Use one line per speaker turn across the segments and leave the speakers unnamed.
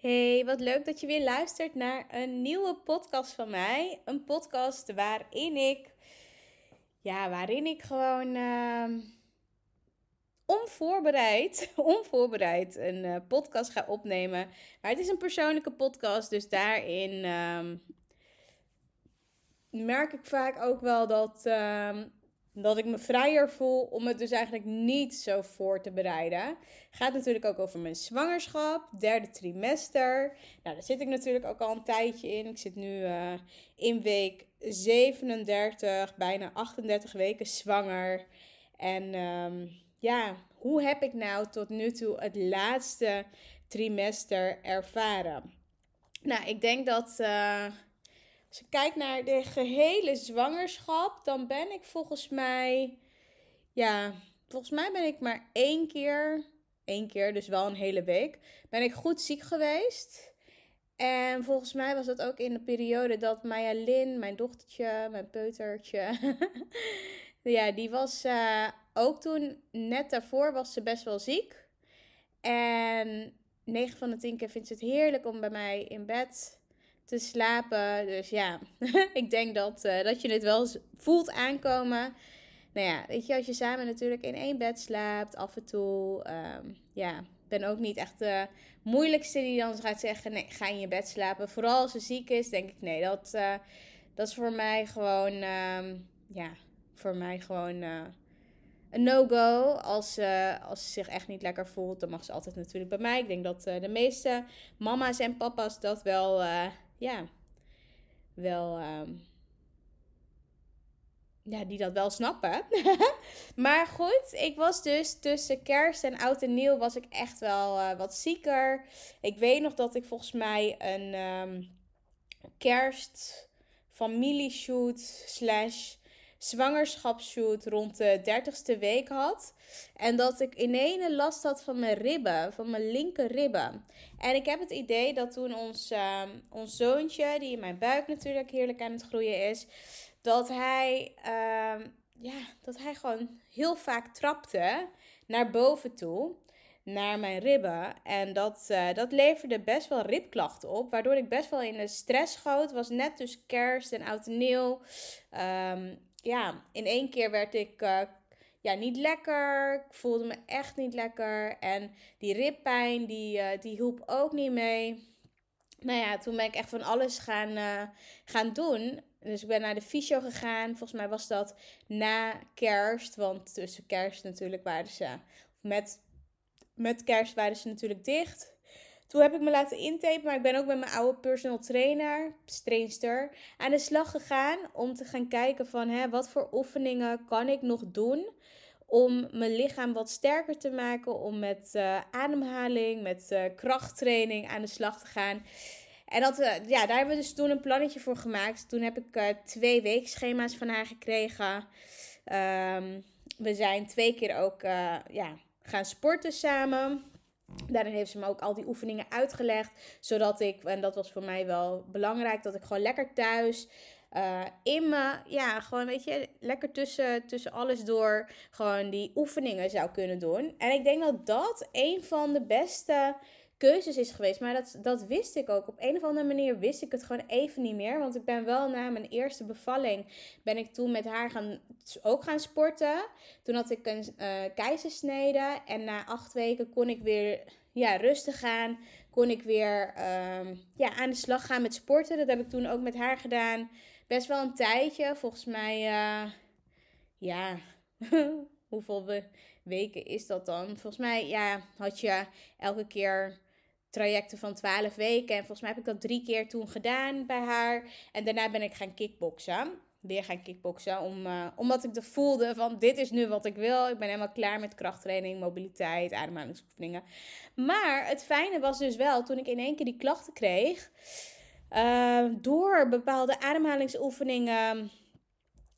Hey, wat leuk dat je weer luistert naar een nieuwe podcast van mij. Een podcast waarin ik, ja, waarin ik gewoon uh, onvoorbereid, onvoorbereid een uh, podcast ga opnemen. Maar het is een persoonlijke podcast, dus daarin uh, merk ik vaak ook wel dat ehm, dat ik me vrijer voel om het dus eigenlijk niet zo voor te bereiden. Gaat natuurlijk ook over mijn zwangerschap, derde trimester. Nou, daar zit ik natuurlijk ook al een tijdje in. Ik zit nu uh, in week 37, bijna 38 weken zwanger. En um, ja, hoe heb ik nou tot nu toe het laatste trimester ervaren? Nou, ik denk dat. Uh, als ik kijk naar de gehele zwangerschap, dan ben ik volgens mij. Ja, volgens mij ben ik maar één keer. één keer, dus wel een hele week. Ben ik goed ziek geweest. En volgens mij was dat ook in de periode dat Maya Lin, mijn dochtertje, mijn peutertje. ja, die was uh, ook toen, net daarvoor, was ze best wel ziek. En 9 van de 10 keer vindt ze het heerlijk om bij mij in bed te slapen. Dus ja, ik denk dat, uh, dat je het wel voelt aankomen. Nou ja, weet je, als je samen natuurlijk in één bed slaapt, af en toe. Um, ja, ben ook niet echt de moeilijkste die dan gaat zeggen: nee, ga in je bed slapen. Vooral als ze ziek is, denk ik: nee, dat, uh, dat is voor mij gewoon, um, ja, voor mij gewoon. Uh, een no-go. Als, als ze zich echt niet lekker voelt, dan mag ze altijd natuurlijk bij mij. Ik denk dat de meeste mama's en papa's dat wel, ja, wel, um, ja, die dat wel snappen. maar goed, ik was dus tussen kerst en oud en nieuw was ik echt wel uh, wat zieker. Ik weet nog dat ik volgens mij een um, kerst familieshoot slash zwangerschapsshoot rond de 30ste week had. En dat ik ineens last had van mijn ribben, van mijn linker ribben. En ik heb het idee dat toen ons, uh, ons zoontje, die in mijn buik natuurlijk heerlijk aan het groeien is, dat hij, uh, ja, dat hij gewoon heel vaak trapte naar boven toe naar mijn ribben. En dat, uh, dat leverde best wel ribklachten op. Waardoor ik best wel in de stress schoot. Was net dus kerst en oud en nieuw. Um, ja, in één keer werd ik uh, ja, niet lekker. Ik voelde me echt niet lekker. En die rippijn, die, uh, die hielp ook niet mee. Nou ja, toen ben ik echt van alles gaan, uh, gaan doen. Dus ik ben naar de fysio gegaan. Volgens mij was dat na kerst. Want tussen kerst natuurlijk waren ze... Met, met kerst waren ze natuurlijk dicht. Toen heb ik me laten intapen, maar ik ben ook met mijn oude personal trainer, trainster, aan de slag gegaan om te gaan kijken van hè, wat voor oefeningen kan ik nog doen om mijn lichaam wat sterker te maken, om met uh, ademhaling, met uh, krachttraining aan de slag te gaan. En dat, uh, ja, daar hebben we dus toen een plannetje voor gemaakt. Toen heb ik twee weekschema's van haar gekregen. Um, we zijn twee keer ook ja, gaan sporten samen. Daarin heeft ze me ook al die oefeningen uitgelegd. Zodat ik, en dat was voor mij wel belangrijk, dat ik gewoon lekker thuis. Uh, in me, ja, gewoon weet je, lekker tussen, tussen alles door gewoon die oefeningen zou kunnen doen. En ik denk dat dat een van de beste keuzes is geweest. Maar dat, dat wist ik ook. Op een of andere manier wist ik het gewoon even niet meer. Want ik ben wel na mijn eerste bevalling, ben ik toen met haar gaan, ook gaan sporten. Toen had ik een uh, keizersnede. En na acht weken kon ik weer ja, rustig gaan. Kon ik weer um, ja, aan de slag gaan met sporten. Dat heb ik toen ook met haar gedaan. Best wel een tijdje. Volgens mij, uh, ja, hoeveel we, weken is dat dan? Volgens mij, ja, had je elke keer trajecten van 12 weken. En volgens mij heb ik dat drie keer toen gedaan bij haar. En daarna ben ik gaan kickboksen. Weer gaan kickboksen. Om, uh, omdat ik de voelde van dit is nu wat ik wil. Ik ben helemaal klaar met krachttraining, mobiliteit, ademhalingsoefeningen. Maar het fijne was dus wel, toen ik in één keer die klachten kreeg. uh, door bepaalde ademhalingsoefeningen,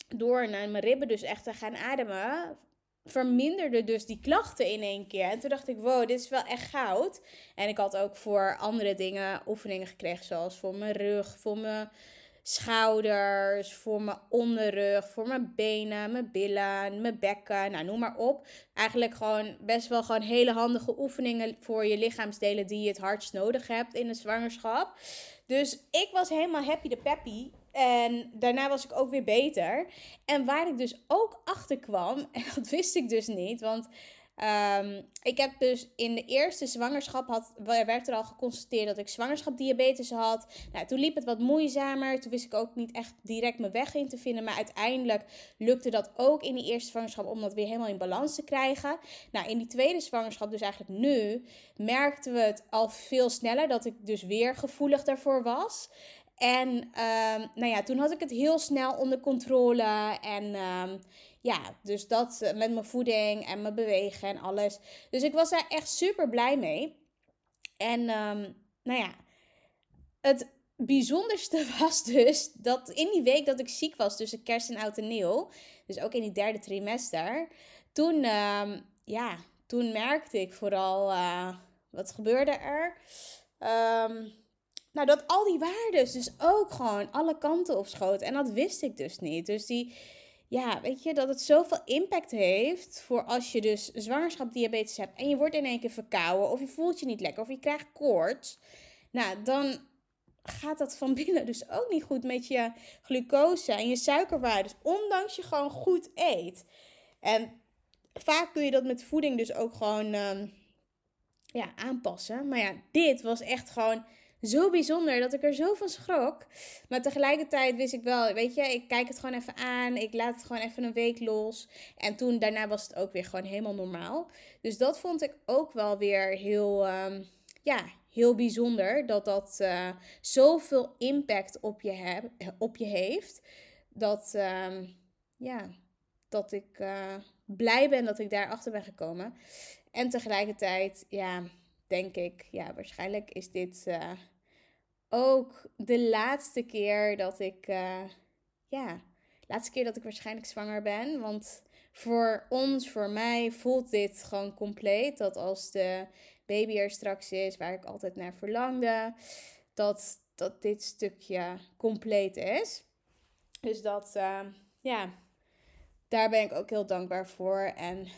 door naar mijn ribben dus echt te gaan ademen, verminderde dus die klachten in één keer. En toen dacht ik, wow, dit is wel echt goud. En ik had ook voor andere dingen oefeningen gekregen, zoals voor mijn rug, voor mijn schouders, voor mijn onderrug, voor mijn benen, mijn billen, mijn bekken, nou noem maar op. Eigenlijk gewoon best wel gewoon hele handige oefeningen voor je lichaamsdelen die je het hardst nodig hebt in een zwangerschap. Dus ik was helemaal happy de peppy. En daarna was ik ook weer beter. En waar ik dus ook achter kwam, en dat wist ik dus niet, want Um, ik heb dus in de eerste zwangerschap had, werd er al geconstateerd dat ik zwangerschapdiabetes had. Nou, toen liep het wat moeizamer. Toen wist ik ook niet echt direct mijn weg in te vinden. Maar uiteindelijk lukte dat ook in die eerste zwangerschap om dat weer helemaal in balans te krijgen. Nou, in die tweede zwangerschap, dus eigenlijk nu, merkten we het al veel sneller dat ik dus weer gevoelig daarvoor was. En um, nou ja, toen had ik het heel snel onder controle. En um, ja, dus dat eh, met mijn voeding en mijn bewegen en alles. Dus ik was daar echt super blij mee. En um, nou ja, het bijzonderste was dus dat in die week dat ik ziek was tussen kerst en oud en nieuw, dus ook in die derde trimester, toen, um, ja, toen merkte ik vooral, uh, wat gebeurde er? Um, nou, dat al die waarden dus ook gewoon alle kanten op schoten. En dat wist ik dus niet. Dus die, ja, weet je, dat het zoveel impact heeft voor als je dus zwangerschapsdiabetes hebt en je wordt in één keer verkouden of je voelt je niet lekker of je krijgt koorts. Nou, dan gaat dat van binnen dus ook niet goed met je glucose en je suikerwaardes, ondanks je gewoon goed eet. En vaak kun je dat met voeding dus ook gewoon um, ja, aanpassen. Maar ja, dit was echt gewoon zo bijzonder dat ik er zo van schrok. Maar tegelijkertijd wist ik wel, weet je, ik kijk het gewoon even aan. Ik laat het gewoon even een week los. En toen, daarna was het ook weer gewoon helemaal normaal. Dus dat vond ik ook wel weer heel, um, ja, heel bijzonder. Dat dat uh, zoveel impact op je, op je heeft. Dat, um, ja, dat ik uh, blij ben dat ik daarachter ben gekomen. En tegelijkertijd, ja, denk ik, ja, waarschijnlijk is dit... Uh, ook de laatste keer dat ik, uh, ja, laatste keer dat ik waarschijnlijk zwanger ben. Want voor ons, voor mij, voelt dit gewoon compleet. Dat als de baby er straks is, waar ik altijd naar verlangde, dat, dat dit stukje compleet is. Dus dat, uh, ja, daar ben ik ook heel dankbaar voor. En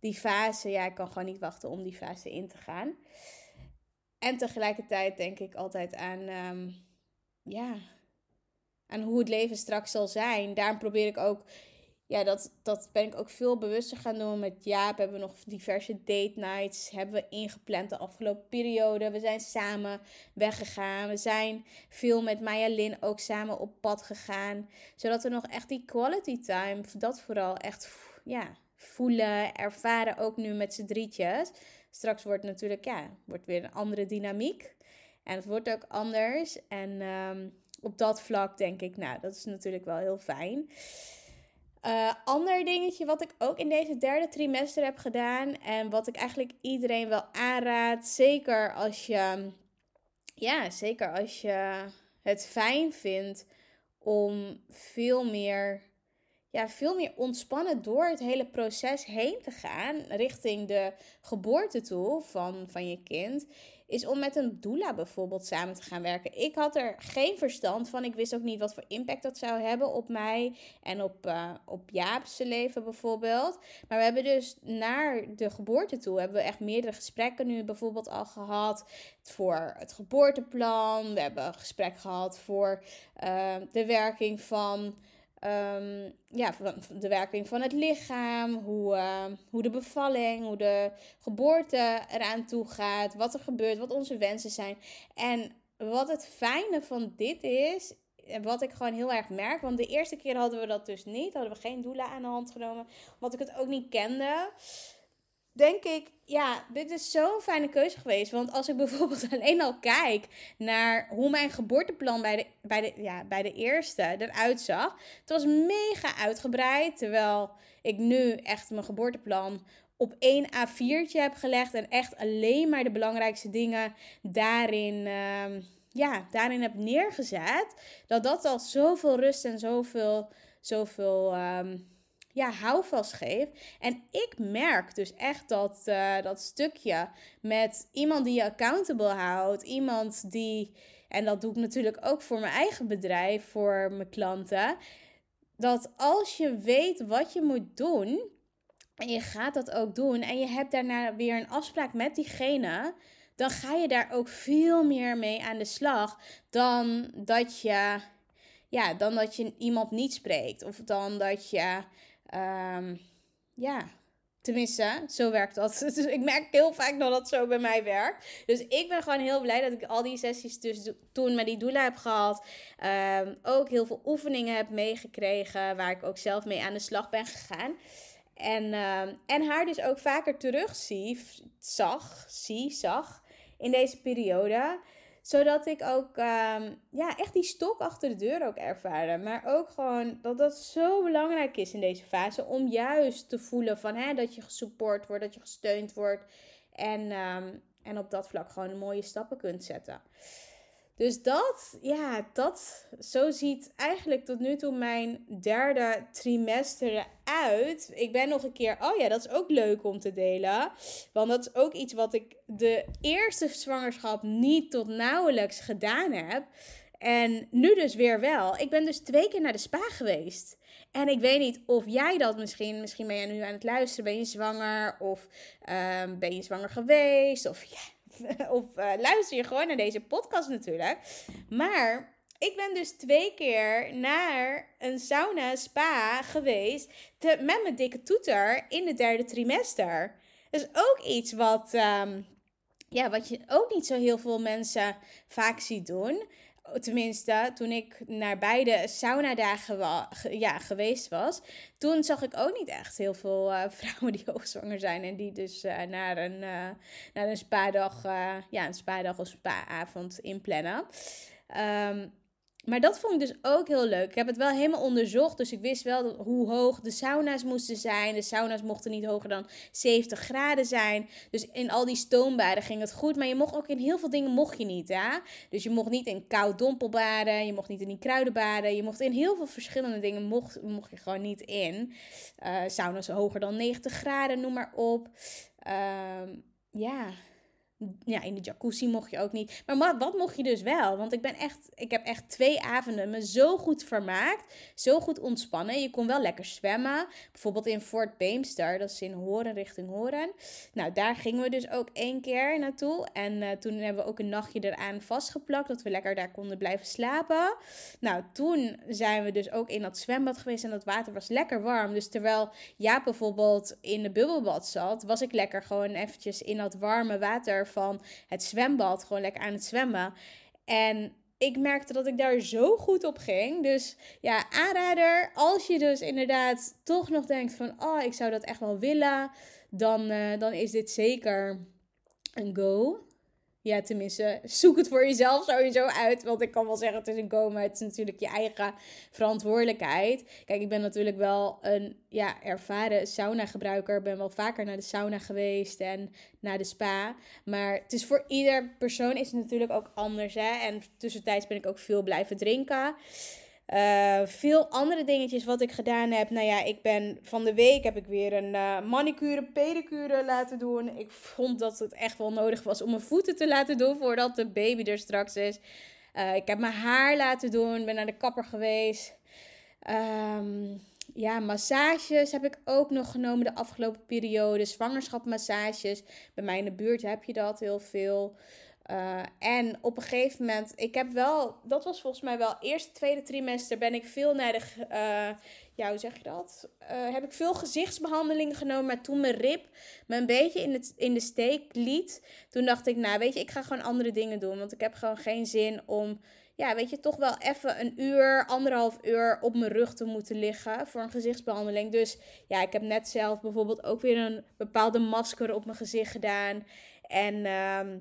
die fase, ja, ik kan gewoon niet wachten om die fase in te gaan. En tegelijkertijd denk ik altijd aan, um, ja, aan hoe het leven straks zal zijn. Daarom probeer ik ook, ja, dat, dat ben ik ook veel bewuster gaan doen. Met Jaap hebben we nog diverse date nights, hebben we ingepland de afgelopen periode. We zijn samen weggegaan. We zijn veel met Maya Lin ook samen op pad gegaan. Zodat we nog echt die quality time, dat vooral echt, ja, voelen, ervaren. Ook nu met z'n drietjes. Straks wordt natuurlijk, ja, wordt weer een andere dynamiek. En het wordt ook anders. En um, op dat vlak denk ik, nou, dat is natuurlijk wel heel fijn. Uh, ander dingetje wat ik ook in deze derde trimester heb gedaan. En wat ik eigenlijk iedereen wel aanraad. Zeker als je, ja, zeker als je het fijn vindt om veel meer ja, veel meer ontspannen door het hele proces heen te gaan richting de geboorte toe van, van je kind, is om met een doula bijvoorbeeld samen te gaan werken. Ik had er geen verstand van. Ik wist ook niet wat voor impact dat zou hebben op mij en op, uh, op Jaapse leven bijvoorbeeld. Maar we hebben dus naar de geboorte toe hebben we echt meerdere gesprekken nu bijvoorbeeld al gehad voor het geboorteplan. We hebben een gesprek gehad voor uh, de werking van Um, ja, de werking van het lichaam, hoe, uh, hoe de bevalling, hoe de geboorte eraan toe gaat, wat er gebeurt, wat onze wensen zijn. En wat het fijne van dit is, en wat ik gewoon heel erg merk, want de eerste keer hadden we dat dus niet, hadden we geen doula aan de hand genomen, omdat ik het ook niet kende denk ik, ja, dit is zo'n fijne keuze geweest. Want als ik bijvoorbeeld alleen al kijk naar hoe mijn geboorteplan bij de, bij de, ja, bij de eerste eruit zag. Het was mega uitgebreid. Terwijl ik nu echt mijn geboorteplan op één A4'tje heb gelegd. En echt alleen maar de belangrijkste dingen daarin, uh, ja, daarin heb neergezet, dat dat al zoveel rust en zoveel, zoveel um, ja, houvast geeft. En ik merk dus echt dat, uh, dat stukje met iemand die je accountable houdt, iemand die, en dat doe ik natuurlijk ook voor mijn eigen bedrijf, voor mijn klanten, dat als je weet wat je moet doen, en je gaat dat ook doen, en je hebt daarna weer een afspraak met diegene dan ga je daar ook veel meer mee aan de slag dan dat je, ja, dan dat je iemand niet spreekt. Of dan dat je, um, ja, tenminste, zo werkt dat. Dus ik merk heel vaak dat dat zo bij mij werkt. Dus ik ben gewoon heel blij dat ik al die sessies dus toen met die doelen heb gehad. Um, ook heel veel oefeningen heb meegekregen waar ik ook zelf mee aan de slag ben gegaan. En, uh, en haar dus ook vaker terug zie, zag, zie, zag in deze periode. Zodat ik ook um, ja, echt die stok achter de deur ook ervaarde. Maar ook gewoon dat dat zo belangrijk is in deze fase. Om juist te voelen van, hè, dat je gesupport wordt, dat je gesteund wordt. En, um, en op dat vlak gewoon mooie stappen kunt zetten. Dus dat, ja, dat, zo ziet eigenlijk tot nu toe mijn derde trimester eruit. Ik ben nog een keer, oh ja, dat is ook leuk om te delen. Want dat is ook iets wat ik de eerste zwangerschap niet tot nauwelijks gedaan heb. En nu dus weer wel. Ik ben dus twee keer naar de spa geweest. En ik weet niet of jij dat misschien, misschien ben je nu aan het luisteren, ben je zwanger of um, ben je zwanger geweest of ja, of uh, luister je gewoon naar deze podcast natuurlijk. Maar ik ben dus twee keer naar een sauna spa geweest met mijn dikke toeter in het derde trimester. Dat is ook iets wat, um, ja, wat je ook niet zo heel veel mensen vaak ziet doen. Tenminste, toen ik naar beide saunadagen ja, geweest was, toen zag ik ook niet echt heel veel uh, vrouwen die hoogzwanger zijn en die dus uh, naar een, uh, naar een spa-dag, ja, een spa-dag of spa-avond inplannen. Um, maar dat vond ik dus ook heel leuk. Ik heb het wel helemaal onderzocht, dus ik wist wel hoe hoog de sauna's moesten zijn. De sauna's mochten niet hoger dan 70 graden zijn. Dus in al die stoombaden ging het goed. Maar je mocht ook in heel veel dingen mocht je niet, ja. Dus je mocht niet in koud dompelbaden, je mocht niet in die kruidenbaden. Je mocht in heel veel verschillende dingen mocht, mocht je gewoon niet in. Uh, sauna's hoger dan 90 graden, noem maar op. Uh, ja, ja, in de jacuzzi mocht je ook niet. Maar wat, mocht je dus wel? Want ik ben echt, ik heb echt twee avonden me zo goed vermaakt. Zo goed ontspannen. Je kon wel lekker zwemmen. Bijvoorbeeld in Fort Beemster. Dat is in Horen richting Horen. Nou, daar gingen we dus ook één keer naartoe. En uh, toen hebben we ook een nachtje eraan vastgeplakt. Dat we lekker daar konden blijven slapen. Nou, toen zijn we dus ook in dat zwembad geweest. En dat water was lekker warm. Dus terwijl Jaap bijvoorbeeld in de bubbelbad zat, was ik lekker gewoon eventjes in dat warme water van het zwembad, gewoon lekker aan het zwemmen. En ik merkte dat ik daar zo goed op ging. Dus ja, aanrader, als je dus inderdaad toch nog denkt van, oh, ik zou dat echt wel willen, dan, uh, dan is dit zeker een go. Ja, tenminste, zoek het voor jezelf sowieso uit. Want ik kan wel zeggen, het is een go, maar het is natuurlijk je eigen verantwoordelijkheid. Kijk, ik ben natuurlijk wel een ja, ervaren sauna-gebruiker. Ik ben wel vaker naar de sauna geweest en naar de spa. Maar het is voor ieder persoon is het natuurlijk ook anders. Hè? En tussentijds ben ik ook veel blijven drinken. Uh, veel andere dingetjes wat ik gedaan heb. Nou ja, ik ben van de week heb ik weer een uh, manicure, pedicure laten doen. Ik vond dat het echt wel nodig was om mijn voeten te laten doen voordat de baby er straks is. Uh, ik heb mijn haar laten doen, ben naar de kapper geweest. Um, ja, massages heb ik ook nog genomen de afgelopen periode. Zwangerschapmassages. Bij mij in de buurt heb je dat heel veel. Uh, en op een gegeven moment, ik heb wel, dat was volgens mij wel eerste, tweede trimester, ben ik veel naar de, uh, ja, hoe zeg je dat? Uh, heb ik veel gezichtsbehandeling genomen, maar toen mijn rib me een beetje in, het, in de steek liet, toen dacht ik, nou weet je, ik ga gewoon andere dingen doen, want ik heb gewoon geen zin om, ja, weet je, toch wel even een uur, anderhalf uur op mijn rug te moeten liggen voor een gezichtsbehandeling. Dus ja, ik heb net zelf bijvoorbeeld ook weer een bepaalde masker op mijn gezicht gedaan en... Ehm,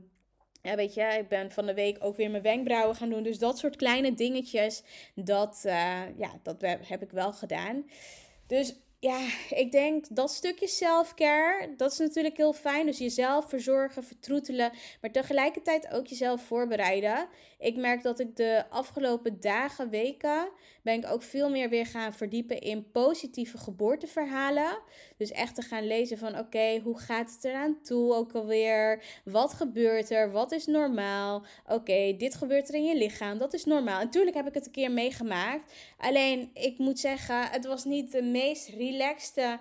ja, weet je, ik ben van de week ook weer mijn wenkbrauwen gaan doen. Dus dat soort kleine dingetjes, dat, uh, ja, dat heb ik wel gedaan. Dus ja, ik denk dat stukje self-care, dat is natuurlijk heel fijn. Dus jezelf verzorgen, vertroetelen, maar tegelijkertijd ook jezelf voorbereiden. Ik merk dat ik de afgelopen dagen, weken, ben ik ook veel meer weer gaan verdiepen in positieve geboorteverhalen. Dus echt te gaan lezen van oké, hoe gaat het eraan toe ook alweer? Wat gebeurt er? Wat is normaal? Oké, dit gebeurt er in je lichaam, dat is normaal. Natuurlijk heb ik het een keer meegemaakt. Alleen, ik moet zeggen, het was niet de meest relaxte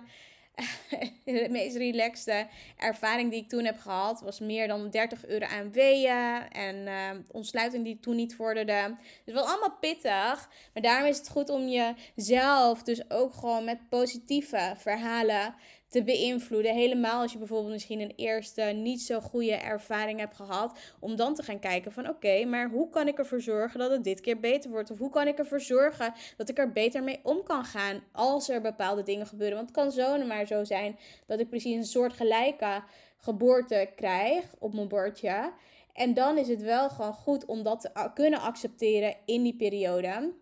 de meest relaxte ervaring die ik toen heb gehad was meer dan 30 euro aan weeën en uh, ontsluiting die toen niet vorderde. Het was allemaal pittig, maar daarom is het goed om jezelf dus ook gewoon met positieve verhalen te beïnvloeden. Helemaal als je bijvoorbeeld misschien een eerste niet zo goede ervaring hebt gehad. Om dan te gaan kijken van oké, maar hoe kan ik ervoor zorgen dat het dit keer beter wordt? Of hoe kan ik ervoor zorgen dat ik er beter mee om kan gaan als er bepaalde dingen gebeuren? Want het kan zo maar zo zijn dat ik precies een soort gelijke geboorte krijg op mijn bordje. En dan is het wel gewoon goed om dat te kunnen accepteren in die periode.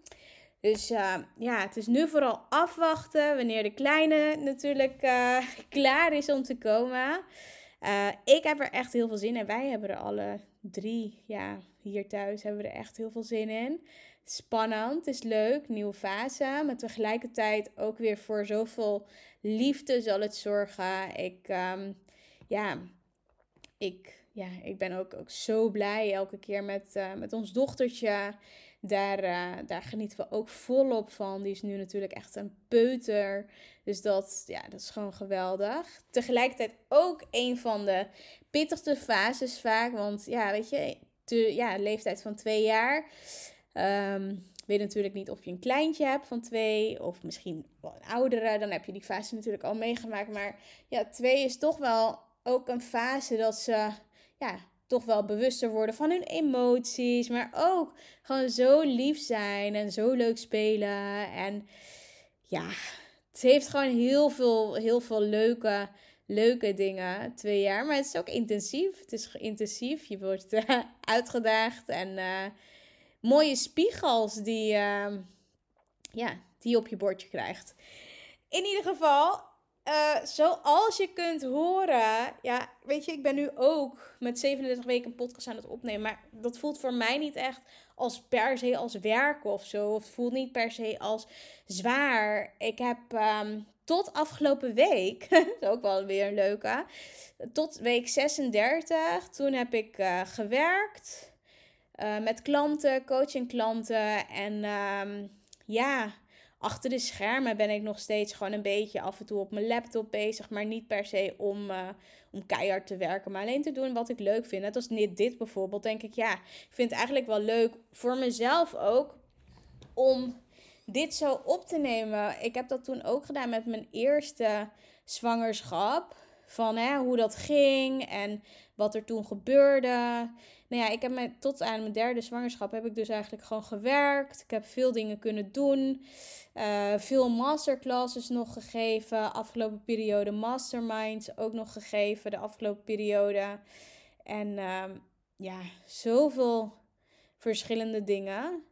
Dus uh, ja, het is nu vooral afwachten wanneer de kleine natuurlijk uh, klaar is om te komen. Uh, ik heb er echt heel veel zin in. Wij hebben er alle drie, ja, hier thuis hebben we er echt heel veel zin in. Spannend, is leuk, nieuwe fase. Maar tegelijkertijd ook weer voor zoveel liefde zal het zorgen. Ik, um, ja, ik, ja, ik ben ook, ook zo blij elke keer met, met ons dochtertje. Daar, uh, daar genieten we ook volop van. Die is nu natuurlijk echt een peuter. Dus dat, ja, dat is gewoon geweldig. Tegelijkertijd ook een van de pittigste fases vaak. Want ja, weet je, ja, leeftijd van twee jaar. Um, weet natuurlijk niet of je een kleintje hebt van twee. Of misschien wel een oudere. Dan heb je die fase natuurlijk al meegemaakt. Maar ja, twee is toch wel ook een fase dat ze... Ja, toch wel bewuster worden van hun emoties. Maar ook gewoon zo lief zijn en zo leuk spelen. En ja, het heeft gewoon heel veel, heel veel leuke, leuke dingen. Twee jaar. Maar het is ook intensief. Het is intensief. Je wordt uh, uitgedaagd. En uh, mooie spiegels die, uh, ja, die je op je bordje krijgt. In ieder geval, uh, zoals je kunt horen, ja, weet je, ik ben nu ook met 37 weken een podcast aan het opnemen. Maar dat voelt voor mij niet echt als per se als werk of zo. Of het voelt niet per se als zwaar. Ik heb um, tot afgelopen week, dat is ook wel weer een leuke, tot week 36, toen heb ik uh, gewerkt uh, met klanten, coaching klanten. En um, ja achter de schermen ben ik nog steeds gewoon een beetje af en toe op mijn laptop bezig. Maar niet per se om, uh, om keihard te werken, maar alleen te doen wat ik leuk vind. Net als dit, dit bijvoorbeeld, denk ik, ja, ik vind het eigenlijk wel leuk voor mezelf ook om dit zo op te nemen. Ik heb dat toen ook gedaan met mijn eerste zwangerschap. Van hè, hoe dat ging en wat er toen gebeurde. Nou ja, ik heb me, tot aan mijn derde zwangerschap heb ik dus eigenlijk gewoon gewerkt. Ik heb veel dingen kunnen doen. Uh, veel masterclasses nog gegeven. Afgelopen periode masterminds ook nog gegeven. De afgelopen periode. En uh, ja, zoveel verschillende dingen.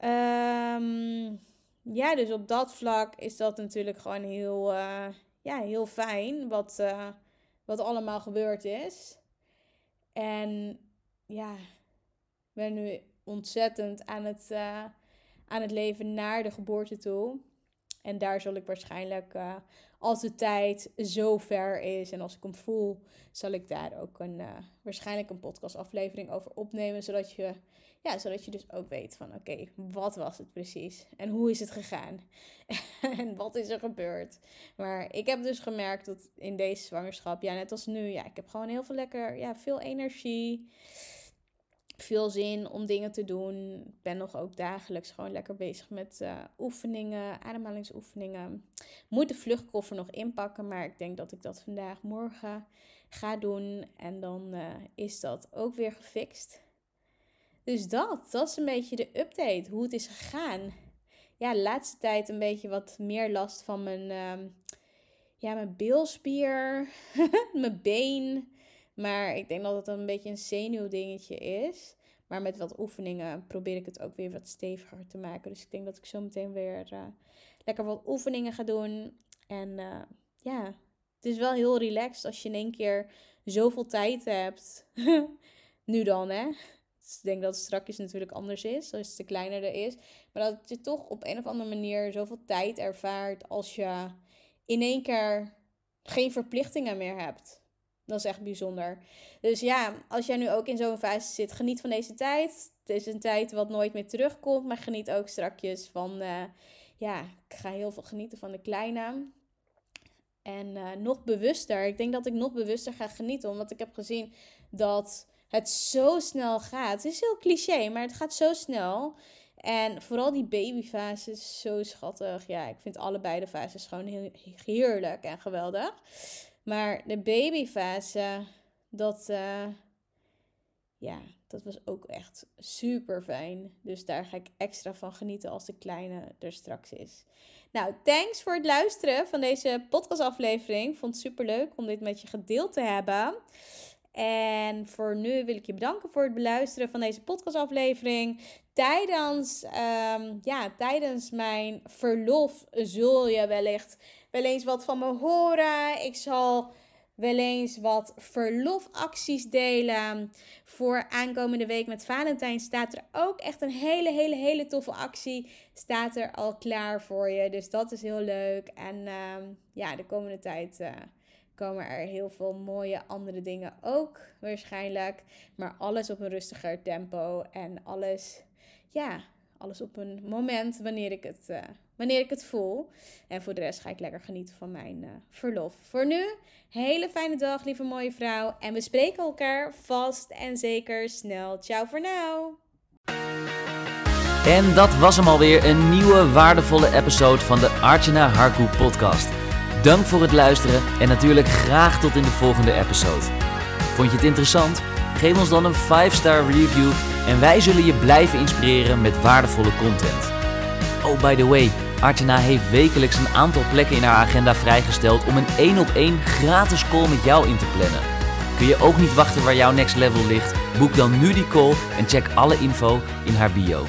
Um, ja, dus op dat vlak is dat natuurlijk gewoon heel, uh, ja, heel fijn. Wat, uh, wat allemaal gebeurd is. En ja, ik ben nu ontzettend aan het, uh, aan het leven naar de geboorte toe. En daar zal ik waarschijnlijk, uh, als de tijd zo ver is en als ik hem voel, zal ik daar ook een, uh, waarschijnlijk een podcastaflevering over opnemen. Zodat je, ja, zodat je dus ook weet van oké, wat was het precies? En hoe is het gegaan? en wat is er gebeurd? Maar ik heb dus gemerkt dat in deze zwangerschap, ja, net als nu, ja, ik heb gewoon heel veel lekker, ja, veel energie veel zin om dingen te doen. Ik ben nog ook dagelijks gewoon lekker bezig met uh, oefeningen, ademhalingsoefeningen. Moet de vluchtkoffer nog inpakken, maar ik denk dat ik dat vandaag, morgen ga doen. En dan uh, is dat ook weer gefixt. Dus dat, dat is een beetje de update, hoe het is gegaan. Ja, de laatste tijd een beetje wat meer last van mijn, uh, ja, mijn bilspier, mijn been. Maar ik denk dat het een beetje een zenuwdingetje is. Maar met wat oefeningen probeer ik het ook weer wat steviger te maken. Dus ik denk dat ik zo meteen weer uh, lekker wat oefeningen ga doen. En uh, ja, het is wel heel relaxed als je in één keer zoveel tijd hebt. nu dan, hè. Dus ik denk dat het straks natuurlijk anders is, als het kleiner er is. Maar dat je toch op een of andere manier zoveel tijd ervaart als je in één keer geen verplichtingen meer hebt. Dat is echt bijzonder. Dus ja, als jij nu ook in zo'n fase zit, geniet van deze tijd. Het is een tijd wat nooit meer terugkomt, maar geniet ook strakjes van, uh, ja, ik ga heel veel genieten van de kleine. En uh, nog bewuster, ik denk dat ik nog bewuster ga genieten, omdat ik heb gezien dat het zo snel gaat. Het is heel cliché, maar het gaat zo snel. En vooral die babyfase is zo schattig. Ja, ik vind allebei de fases gewoon heel heerlijk en geweldig. Maar de babyfase, dat, uh, ja, dat was ook echt super fijn. Dus daar ga ik extra van genieten als de kleine er straks is. Nou, thanks voor het luisteren van deze podcastaflevering. Vond het super leuk om dit met je gedeeld te hebben. En voor nu wil ik je bedanken voor het beluisteren van deze podcastaflevering. Tijdens, um, ja, tijdens mijn verlof zul je wellicht wel eens wat van me horen. Ik zal wel eens wat verlofacties delen. Voor aankomende week met Valentijn staat er ook echt een hele, hele, hele toffe actie. Staat er al klaar voor je. Dus dat is heel leuk. En uh, ja, de komende tijd uh, komen er heel veel mooie andere dingen ook waarschijnlijk. Maar alles op een rustiger tempo. En alles, ja, alles op een moment wanneer ik het, uh, wanneer ik het voel. En voor de rest ga ik lekker genieten van mijn uh, verlof. Voor nu, hele fijne dag, lieve mooie vrouw. En we spreken elkaar vast en zeker snel. Ciao voor nu.
En dat was hem alweer, een nieuwe waardevolle episode van de Archana Harku podcast. Dank voor het luisteren en natuurlijk graag tot in de volgende episode. Vond je het interessant? Geef ons dan een 5-star review en wij zullen je blijven inspireren met waardevolle content. Oh, by the way, Artena heeft wekelijks een aantal plekken in haar agenda vrijgesteld om een 1 op 1 gratis call met jou in te plannen. Kun je ook niet wachten waar jouw next level ligt? Boek dan nu die call en check alle info in haar bio.